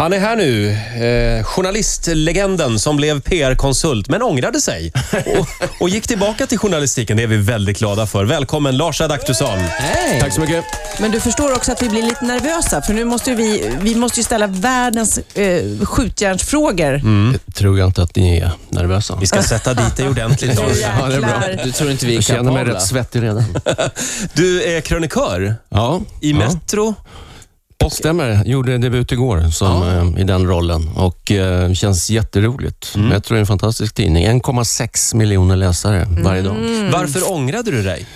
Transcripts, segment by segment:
Han är här nu. Eh, journalistlegenden som blev PR-konsult, men ångrade sig och, och gick tillbaka till journalistiken. Det är vi väldigt glada för. Välkommen Lars Adaktusson. Hej! Tack så mycket. Men du förstår också att vi blir lite nervösa, för nu måste vi, vi måste ju ställa världens eh, skjutjärnsfrågor. Jag tror jag inte att ni är nervösa. Vi ska sätta dit dig ordentligt Lars. Ja, det är bra. Du tror inte vi är Jag känner mig rätt svettig redan. Du är krönikör Ja, i ja. Det stämmer. Jag gjorde debut igår som, eh, i den rollen och eh, känns jätteroligt. Metro är en fantastisk tidning. 1,6 miljoner läsare varje dag. Varför ångrade du dig?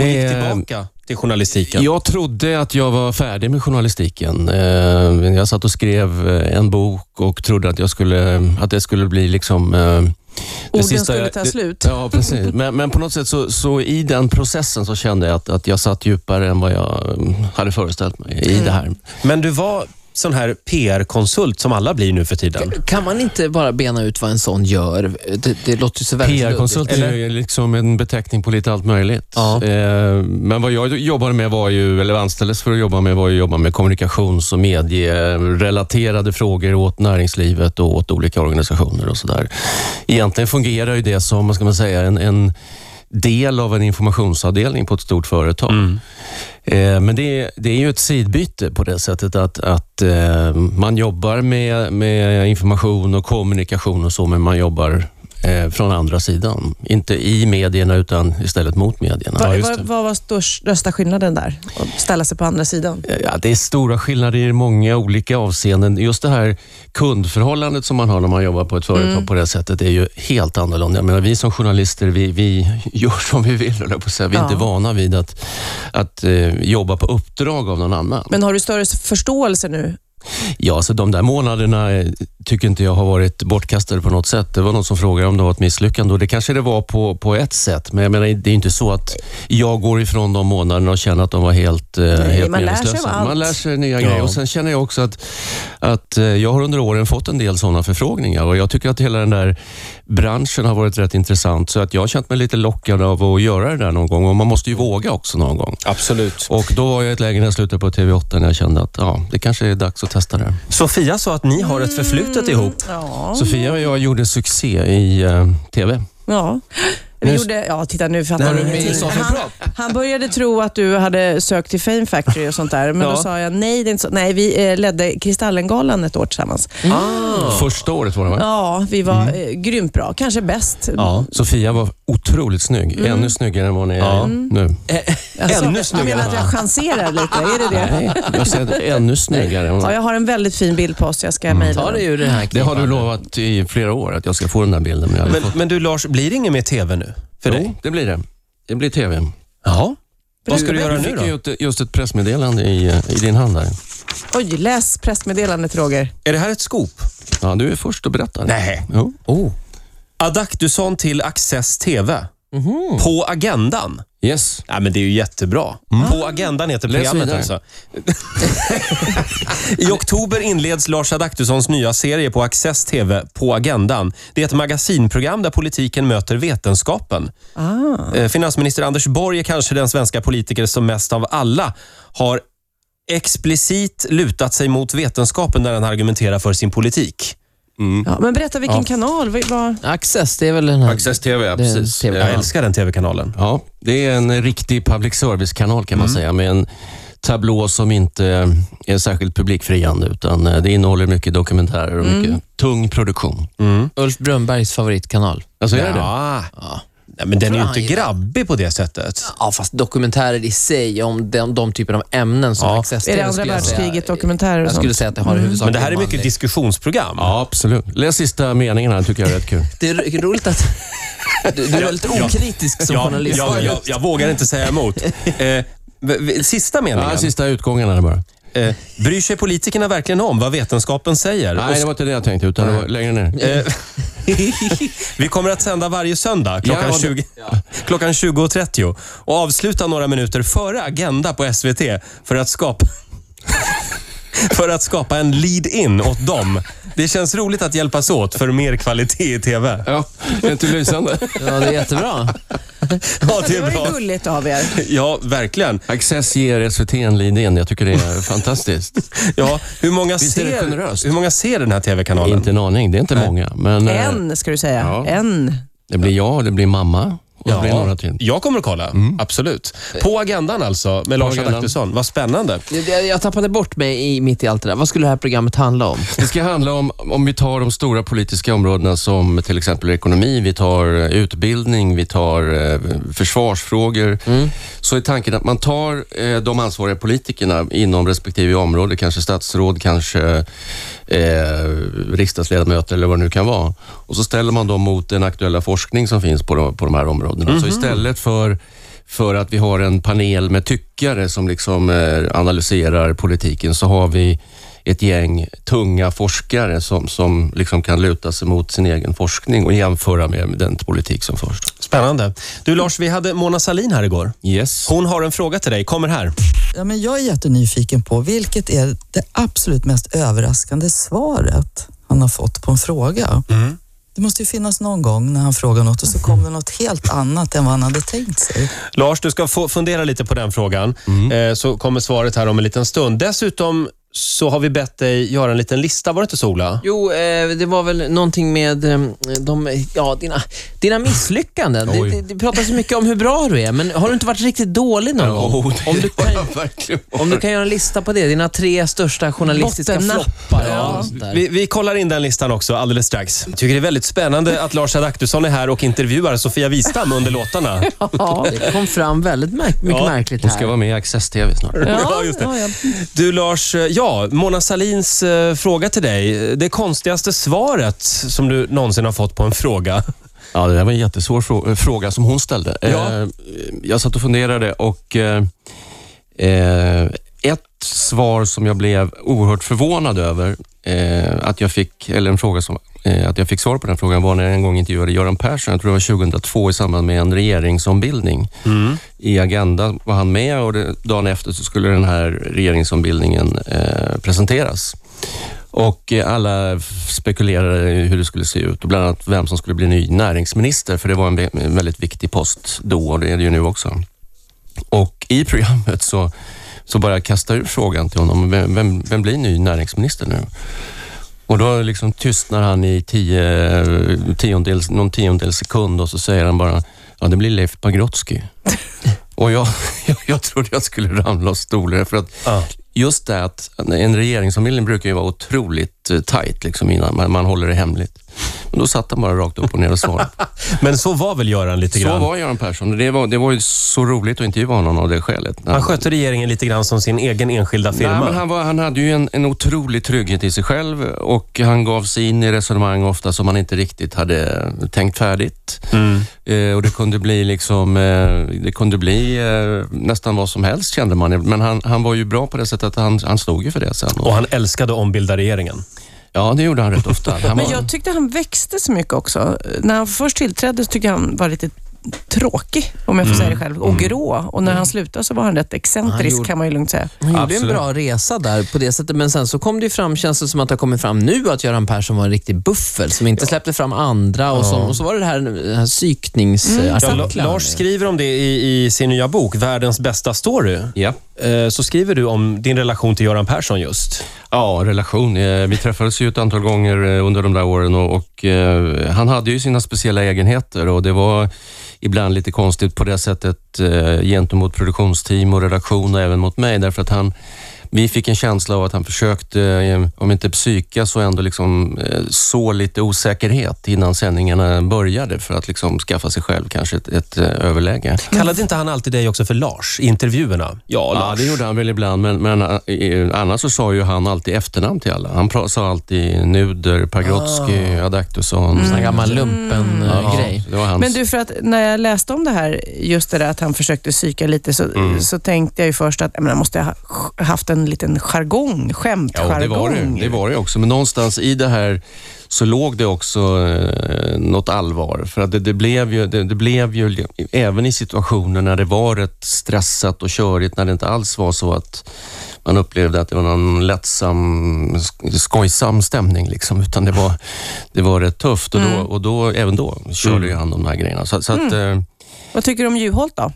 Och gick Eh, tillbaka till journalistiken? Jag trodde att jag var färdig med journalistiken. Eh, Jag satt och skrev en bok och trodde att, jag skulle, att det skulle bli liksom... det Orden skulle jag- ta det- slut. Ja, precis. Men, men på något sätt så, så i den processen så kände jag att, att jag satt djupare än vad jag mm, hade föreställt mig i det här. Men du var sån här PR-konsult som alla blir nu för tiden. Kan man inte bara bena ut vad en sån gör? Det, det låter ju så väldigt PR-konsult är ju liksom en beteckning på lite allt möjligt. Ja. Eh, Men vad jag jobbade med var ju, eller anställdes för att jobba med, var ju att jobba med kommunikations och medierelaterade frågor åt näringslivet och åt olika organisationer och sådär. Egentligen fungerar ju det som, vad ska man säga, en, en del av en informationsavdelning på ett stort företag. Eh, Men det är, det är ju ett sidbyte på det sättet att, att eh, man jobbar med, med information och kommunikation och så, men man jobbar eh, från andra sidan. Inte i medierna utan istället mot medierna. Vad, vad, vad var störst, största skillnaden där? Att ställa sig på andra sidan? Ja, det är stora skillnader i många olika avseenden. Just det här kundförhållandet som man har när man jobbar på ett företag på det sättet är ju helt annorlunda. Jag menar, vi som journalister, vi, vi gör som vi vill, jag på att säga. Vi är Ja. inte vana vid att, att eh, jobba på uppdrag av någon annan. Men har du större förståelse nu? Ja, så de där månaderna eh, tycker inte jag har varit bortkastade på något sätt. Det var någon som frågade om det var ett misslyckande och det kanske det var på, på ett sätt. Men jag menar, det är inte så att jag går ifrån de månaderna och känner att de var helt, eh, helt man lär sig meningslösa. allt. Man lär sig nya Ja. grejer och sen känner jag också att, att eh, jag har under åren fått en del sådana förfrågningar och jag tycker att hela den där branschen har varit rätt intressant. Så att jag har känt mig lite lockad av att göra det där någon gång och man måste ju våga också någon gång. Absolut. Och då var jag i ett läge när jag slutade på TV8 när jag kände att ja, det kanske är dags att testa det. Sofia sa att ni har ett förflutet ihop. Ja. Sofia och jag gjorde succé i eh, TV. ja. Vi Nu- gjorde, ja, titta nu fattar han ingenting. Han, han började tro att du hade sökt till Fame Factory och sånt där, men Ja. då sa jag nej, det är inte så. Nej, vi eh, ledde Kristallengalan ett år tillsammans. Ah. Första året var det va? Ja, vi var eh, grymt bra. Kanske bäst. Ja. Sofia var otroligt snygg. Ännu snyggare än vad hon är Ja. nu. Alltså, Ännu Jag snyggare. menar att jag chanserar lite, är det det? Nej, jag säger ännu snyggare. än Ja, jag har en väldigt fin bild på oss, jag ska mejla dig ur det här Det har du lovat i flera år, att jag ska få den där bilden. Men jag Men, fått... men du Lars, blir det inget mer TV nu? För dig? Jo, det blir det. Det blir TV. Ja. Vad ska du göra nu fick då? ju ett- just ett pressmeddelande i, i din hand där. Oj, läs pressmeddelandet Roger. Är det här ett scoop? Ja, du är först och berättar. Nej. Jo. Oh. Adaktusson till Access TV. Mhm. På agendan. Yes. Nej, men det är ju jättebra. På agendan heter Läs programmet vidare. alltså. I oktober inleds Lars Adaktussons nya serie på Access TV, På agendan. Det är ett magasinprogram där politiken möter vetenskapen. Ah. Eh, Finansminister Anders Borg är kanske den svenska politiker som mest av alla har explicit lutat sig mot vetenskapen när han argumenterar för sin politik. Ja, men berätta vilken Ja. kanal. Vad, vad, Access, det är väl den här... Access TV, ja, Det är en precis. TV. Jag Ja. älskar den tv-kanalen. Ja, det är en riktig public service-kanal kan man säga med en tablå som inte är särskilt publikfriande utan eh, det innehåller mycket dokumentärer och mycket tung produktion. Ulf Brunnbergs favoritkanal. Alltså är det det? Ja. Ja. Nej, men den är ju inte gillar. grabbig på det sättet. ja, fast dokumentärer i sig om de, de typer av ämnen som Ja. Access är det andra skulle jag och Jag skulle säga att det har huvudsakligen Men det här är mycket manlig- diskussionsprogram. Ja, absolut. Läs sista meningen här, tycker jag är rätt kul. Det är ro- roligt att... Du, du är väldigt okritisk som journalist. ja, jag, jag vågar inte säga emot. Eh, sista meningen. Ja, sista utgången här bara. Eh, bryr sig politikerna verkligen om vad vetenskapen säger? Nej, det var inte det jag tänkte, utan det var längre ner. Vi kommer att sända varje söndag klockan, Ja, det- 20, klockan 20.30 och avsluta några minuter före Agenda på SVT för att skapa för att skapa en lead-in åt dem. Det känns roligt att hjälpas åt för mer kvalitet i TV. Ja, det är inte lysande. Ja, det är jättebra. Ja, det Det var är ju bra. gulligt av er. Ja, verkligen. Access ger SVT en lead in. Jag tycker det är fantastiskt. Ja, hur många, Visst är det ser, hur många ser den här TV-kanalen? Inte en aning. Det är inte Nej. många. Men eh, En, ska du säga. Ja. En. det blir jag, det blir mamma och det blir några till. jag kommer att kolla. Absolut. På agendan alltså, med Lars. Adaktusson. Vad spännande. Jag, jag, tappade bort mig i, mitt i allt det där. Vad skulle det här programmet handla om? Det ska handla om, om vi tar de stora politiska områdena som till exempel ekonomi, vi tar eh, utbildning, vi tar eh, försvarsfrågor. Så är tanken att man tar eh, de ansvariga politikerna inom respektive område, kanske statsråd, kanske eh, riksdagsledamöter eller vad det nu kan vara. Och så ställer man dem mot den aktuella forskning som finns på de, på de här områdena. Så istället för för att vi har en panel med tyckare som liksom eh, analyserar politiken så har vi ett gäng tunga forskare som, som liksom kan luta sig mot sin egen forskning och jämföra med den politik som förs. Spännande. Du Lars, vi hade Mona Salin här igår. Yes. Hon har en fråga till dig. Kommer här. Ja, men jag är jättenyfiken på vilket är det absolut mest överraskande svaret han har fått på en fråga. Det måste ju finnas någon gång när han frågar något och så kommer något helt annat än vad han hade tänkt sig. Lars, du ska få fundera lite på den frågan. Eh, så kommer svaret här om en liten stund. Dessutom så har vi bett dig göra en liten lista. Var det inte så, Ola? Jo, eh, det var väl någonting med eh, de, ja, dina, dina misslyckanden. Det, det, det pratas så mycket om hur bra du är, men har du inte varit riktigt dålig någon gång? det Om du, kan, om du kan göra en lista på det, dina tre största journalistiska Bottennapp. floppar. Ja. Vi, vi kollar in den listan också alldeles strax. Jag tycker det är väldigt spännande att Lars Adaktusson är här och intervjuar Sofia Wistam under låtarna. Ja, det kom fram väldigt märk- mycket Ja, märkligt Hon här. ska vara med i Access TV snart. Ja, just det. ja, ja. Du Lars, eh, ja, Mona Salins eh, fråga till dig. Det konstigaste svaret som du någonsin har fått på en fråga. Ja, det där var en jättesvår frå- fråga som hon ställde. Ja. Eh, jag satt och funderade och eh, eh, ett svar som jag blev oerhört förvånad över eh, att jag fick, eller en fråga som eh, att jag fick svar på den frågan var när jag en gång intervjuade Göran Persson, jag tror det var 2002 i samband med en regeringsombildning. I Agenda var han med och det, dagen efter så skulle den här regeringsombildningen eh, presenteras. Och eh, alla spekulerade hur det skulle se ut och bland annat vem som skulle bli ny näringsminister, för det var en väldigt viktig post då och det är det ju nu också. Och i programmet så, så bara kasta ur frågan till honom, vem, vem, vem blir ny näringsminister nu? Och då liksom tystnar han i tio, tiondels, någon tiondels sekund och så säger han bara, ja det blir Leif Pagrotsky. och jag, jag, jag trodde jag skulle ramla av stolen för att Ja. just det att en regeringsombildning brukar ju vara otroligt eh, tajt liksom innan man, man håller det hemligt. Men då satt han bara rakt upp och ner och svarade. Men så var väl Göran lite Så grann. var Göran Persson. Det var, det var ju så roligt att intervjua honom av det skälet. Han skötte regeringen lite grann som sin egen enskilda firma. Nej, men han, var, han hade ju en, en otrolig trygghet i sig själv och han gav sig in i resonemang ofta som han inte riktigt hade tänkt färdigt. Mm. Eh, och det kunde bli liksom, eh, det kunde bli eh, nästan vad som helst kände man. Men han, han var ju bra på det sättet att han, han stod ju för det sen. Och han älskade att ombilda regeringen. Ja, det gjorde han rätt ofta. Han Men var, jag tyckte han växte så mycket också. När han först tillträdde så tyckte jag han var lite tråkig, om jag får säga det själv, och grå. Och när han slutade så var han rätt excentrisk gjorde- kan man ju lugnt säga. Han gjorde Absolut. en bra resa där på det sättet, men sen så kom det ju fram, känns det som att det har kommit fram nu, att Göran Persson var en riktig buffel som inte släppte fram andra och, som, och så var det det här, den här Ja, La- psykningsartiklarna. Lars skriver om det i, i sin nya bok, Världens bästa story. ja. Eh, Så skriver du om din relation till Göran Persson just. Ja, relation. Eh, Vi träffades ju ett antal gånger eh, under de där åren och, och han hade ju sina speciella egenheter och det var ibland lite konstigt på det sättet eh, gentemot produktionsteam och redaktion och även mot mig därför att han vi fick en känsla av att han försökte, eh, om inte psyka, så ändå liksom eh, så lite osäkerhet innan sändningarna började för att liksom skaffa sig själv kanske ett, ett eh, överläge. Kallade inte han alltid dig också för Lars i intervjuerna? Ja, Ja, det gjorde han väl ibland, men, men annars så sa ju han alltid efternamn till alla. Han sa alltid Nuder, Pagrotsky, Adaktusson. Sån här gammal lumpen-grej. var hans. Men du, för att när jag läste om det här, just det där att han försökte psyka lite, så, så tänkte jag ju först att jag menar, måste jag ha haft en liten jargong, skämtjargong. Ja, det var det, det var det också. Men någonstans i det här så låg det också eh, något allvar. För att det, det, blev ju, det, det blev ju, även i situationer när det var rätt stressat och körigt, när det inte alls var så att man upplevde att det var någon lättsam, sk- skojsam stämning, liksom, utan det var, det var rätt tufft. Och, då, och då, även då körde ju han de här grejerna. Så, så att, eh, Vad tycker du om Juholt då?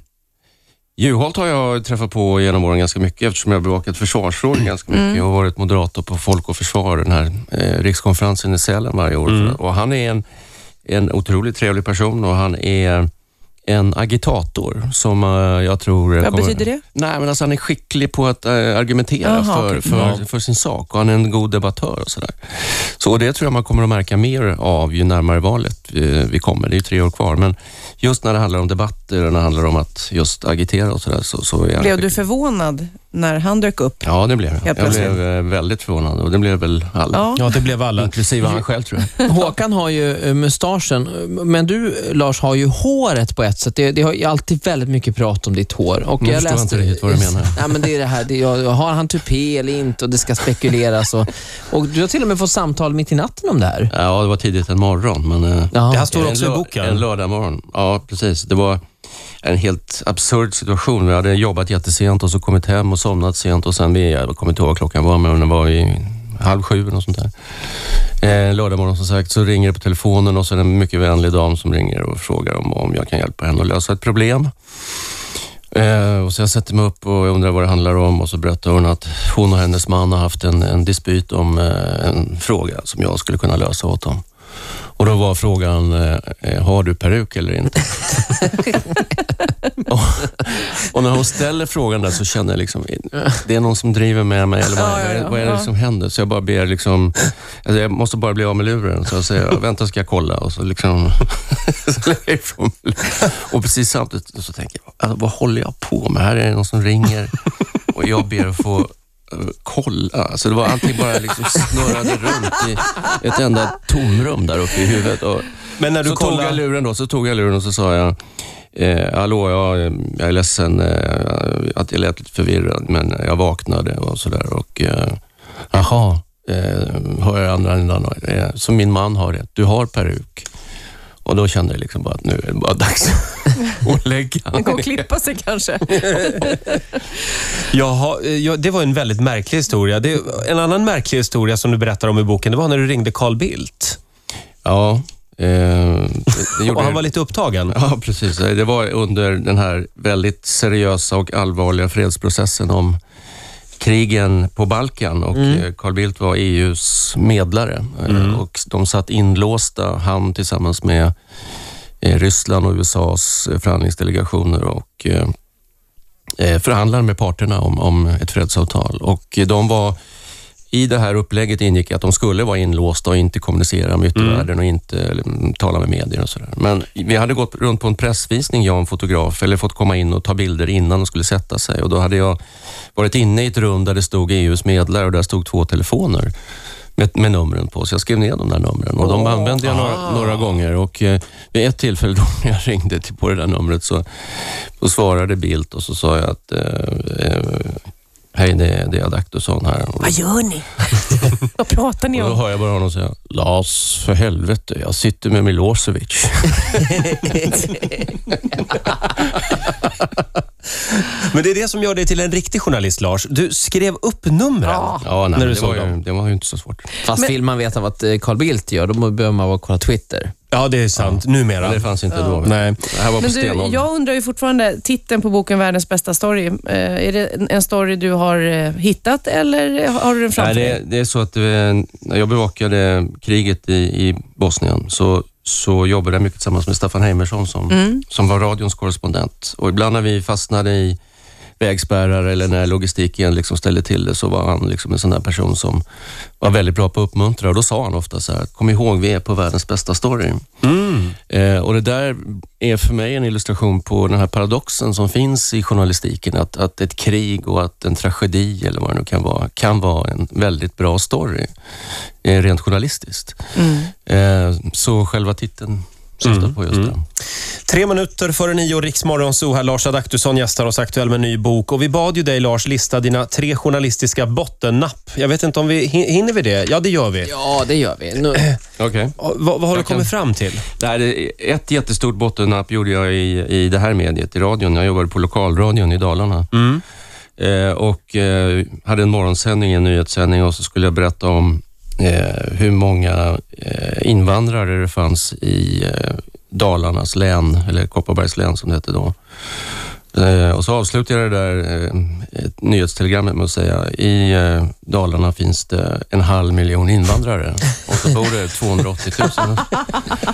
Juholt har jag träffat på genom åren ganska mycket eftersom jag har bevakat försvarsfrågor ganska mycket. Jag har varit moderator på Folk och Försvar, den här eh, rikskonferensen i Sälen varje år. Och han är en, en otroligt trevlig person och han är en agitator som eh, jag tror... Vad betyder det? Nej, men alltså han är skicklig på att eh, argumentera Jaha, för, för, för sin sak och han är en god debattör och sådär. Så det tror jag man kommer att märka mer av ju närmare valet vi, kommer. Det är ju tre år kvar, men just när det handlar om debatter och när det handlar om att just agitera och sådär så, så är Blev du förvånad när han dök upp? Ja, det blev jag. Jag blev eh, väldigt förvånad och det blev väl alla. Ja. Ja, det blev alla. Inklusive han själv tror jag. Håkan har ju eh, mustaschen, men du Lars har ju håret på ett sätt. Det, det har ju alltid väldigt mycket prat om ditt hår. Och Nu förstår jag inte riktigt vad du menar. Nej, men det är det här, det, jag, har han tupé eller inte och det ska spekuleras. Och, och du har till och med fått samtal mitt i natten om det här. Ja, det var tidigt en morgon, men... eh, Ja. Det här står också i boken. En lördag morgon. Ja, precis. Det var en helt absurd situation. Vi hade jobbat jättesent och så kommit hem och somnat sent och sen, vi, jag kommer inte ihåg vad klockan var, men den var i halv sju eller något sånt där. Eh, lördag morgon som sagt så ringer det på telefonen och så är det en mycket vänlig dam som ringer och frågar om, om jag kan hjälpa henne att lösa ett problem. Eh, och så jag sätter mig upp och undrar vad det handlar om och så berättar hon att hon och hennes man har haft en, en dispyt om eh, en fråga som jag skulle kunna lösa åt dem. Och då var frågan, eh, eh, har du peruk eller inte? och, och när hon ställer frågan där så känner jag liksom, det är någon som driver med mig eller vad, Ja, ja, ja, vad är det som händer? Så jag bara ber liksom, alltså jag måste bara bli av med luren. Så jag säger, vänta ska jag kolla och så liksom, så. Och precis samtidigt så tänker jag, alltså, vad håller jag på med? Här är det någon som ringer och jag ber att få kolla. Alltså det var allting bara liksom snurrade runt i ett enda tomrum där uppe i huvudet. Och Men när du så tog kollar... jag luren då, så tog jag luren och så sa jag, eh, hallå, jag, jag är ledsen eh, att jag lät lite förvirrad, men jag vaknade och sådär. Och, eh, jaha, eh, hör jag andra änden. Eh, så min man har rätt, du har peruk. Och då kände jag liksom bara att nu är det bara dags att lägga Han går och klippa sig kanske. Jaha, eh, ja, det var en väldigt märklig historia. Det, en annan märklig historia som du berättar om i boken, det var när du ringde Carl Bildt. Ja, eh, det, det gjorde Och han var lite upptagen. Ja, precis. Det var under den här väldigt seriösa och allvarliga fredsprocessen om krigen på Balkan och eh, Carl Bildt var EUs medlare. Eh, Och de satt inlåsta, han tillsammans med eh, Ryssland och USAs förhandlingsdelegationer och förhandlade med parterna om, om ett fredsavtal. Och de var i det här upplägget ingick att de skulle vara inlåsta och inte kommunicera med yttervärlden och inte mm, tala med medier och sådär. Men vi hade gått runt på en pressvisning, jag och en fotograf, eller fått komma in och ta bilder innan de skulle sätta sig. Och Då hade jag varit inne i ett rum där det stod EUs medlare och där stod två telefoner med, med numren på. Så jag skrev ner de där numren och de använde jag några, några gånger. Och eh, vid ett tillfälle då när jag ringde till på det där numret så, så svarade Bildt och så sa jag att eh, eh, Hej, det är, det är Adaktusson här. Vad gör ni? Vad pratar ni och då om? hör jag bara honom säga, Lars, för helvete, jag sitter med Milosevic. Men det är det som gör dig till en riktig journalist, Lars. Du skrev upp numren. Ja. Nej, När du det, såg var ju, dem. det var ju inte så svårt. Fast Men- vill man veta vad eh, Carl Bildt gör, då behöver man bara kolla Twitter. Ja, det är sant. Numera. Men det fanns inte då. Nej. Det här var på Men du, stenåldern. jag undrar ju fortfarande, titeln på boken Världens bästa story, eh, är det en- story du har eh, hittat eller har du den framför Nej, det, dig? det är så att eh, när jag bevakade kriget i, i Bosnien så, så jobbade jag mycket tillsammans med Staffan Heimersson som, Mm. som var radions korrespondent. Och ibland när vi fastnade i vägspärrar eller när logistiken liksom ställde till det så var han liksom en sån där person som var väldigt bra på att uppmuntra. Och då sa han ofta så här, kom ihåg vi är på världens bästa story. Mm. Eh, och Det där är för mig en illustration på den här paradoxen som finns i journalistiken. Att, att ett krig och att en tragedi eller vad det nu kan vara, kan vara en väldigt bra story eh, rent journalistiskt. Mm. Eh, så själva titeln syftar på just det. Tre minuter före nio, Riksmorgon Zoo här. Lars Adaktusson gästar oss aktuell med en ny bok. Och vi bad ju dig, Lars, lista dina tre journalistiska bottennapp. Jag vet inte om vi... hin- Hinner vi det? Ja, det gör vi. Ja, det gör vi. Nu, Okej. Ja, Vad, vad har du Jag kan- kommit fram till? Det här är ett jättestort bottennapp gjorde jag i, i det här mediet, i radion. Jag jobbade på lokalradion i Dalarna. Mm. Eh, och eh, hade en morgonsändning, en nyhetssändning och så skulle jag berätta om eh, hur många eh, invandrare det fanns i eh, Dalarnas län, eller Kopparbergs län som det hette då. Eh, och så avslutade jag det där eh, nyhetstelegrammet med att säga i eh, Dalarna finns det en halv miljon invandrare och så bor det 280 000.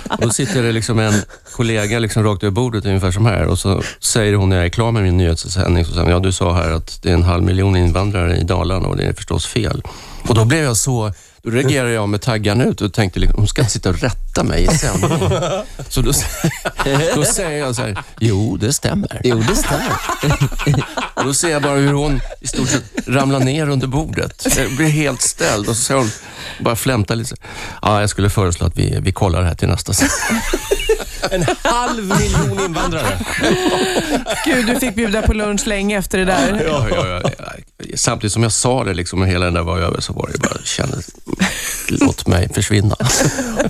Och då sitter det liksom en kollega liksom rakt över bordet ungefär som här och så säger hon när jag är klar med min nyhetssändning, så säger ja du sa här att det är en halv miljon invandrare i Dalarna och det är förstås fel. Och då blev jag så då reagerade jag med taggarna ut och tänkte liksom, hon ska inte sitta och rätta mig i sändning. Så då, då säger jag så här, jo det stämmer. Jo, det stämmer. Och då ser jag bara hur hon i stort sett ramlar ner under bordet. Jag blir helt ställd och så ser hon bara flämta lite. Ja, jag skulle föreslå att vi, vi kollar det här till nästa sändning. En halv miljon invandrare. Gud, du fick bjuda på lunch länge efter det där. Ja, ja, ja, ja. Samtidigt som jag sa det liksom, och hela den där var över så var det bara, kände, låt mig försvinna.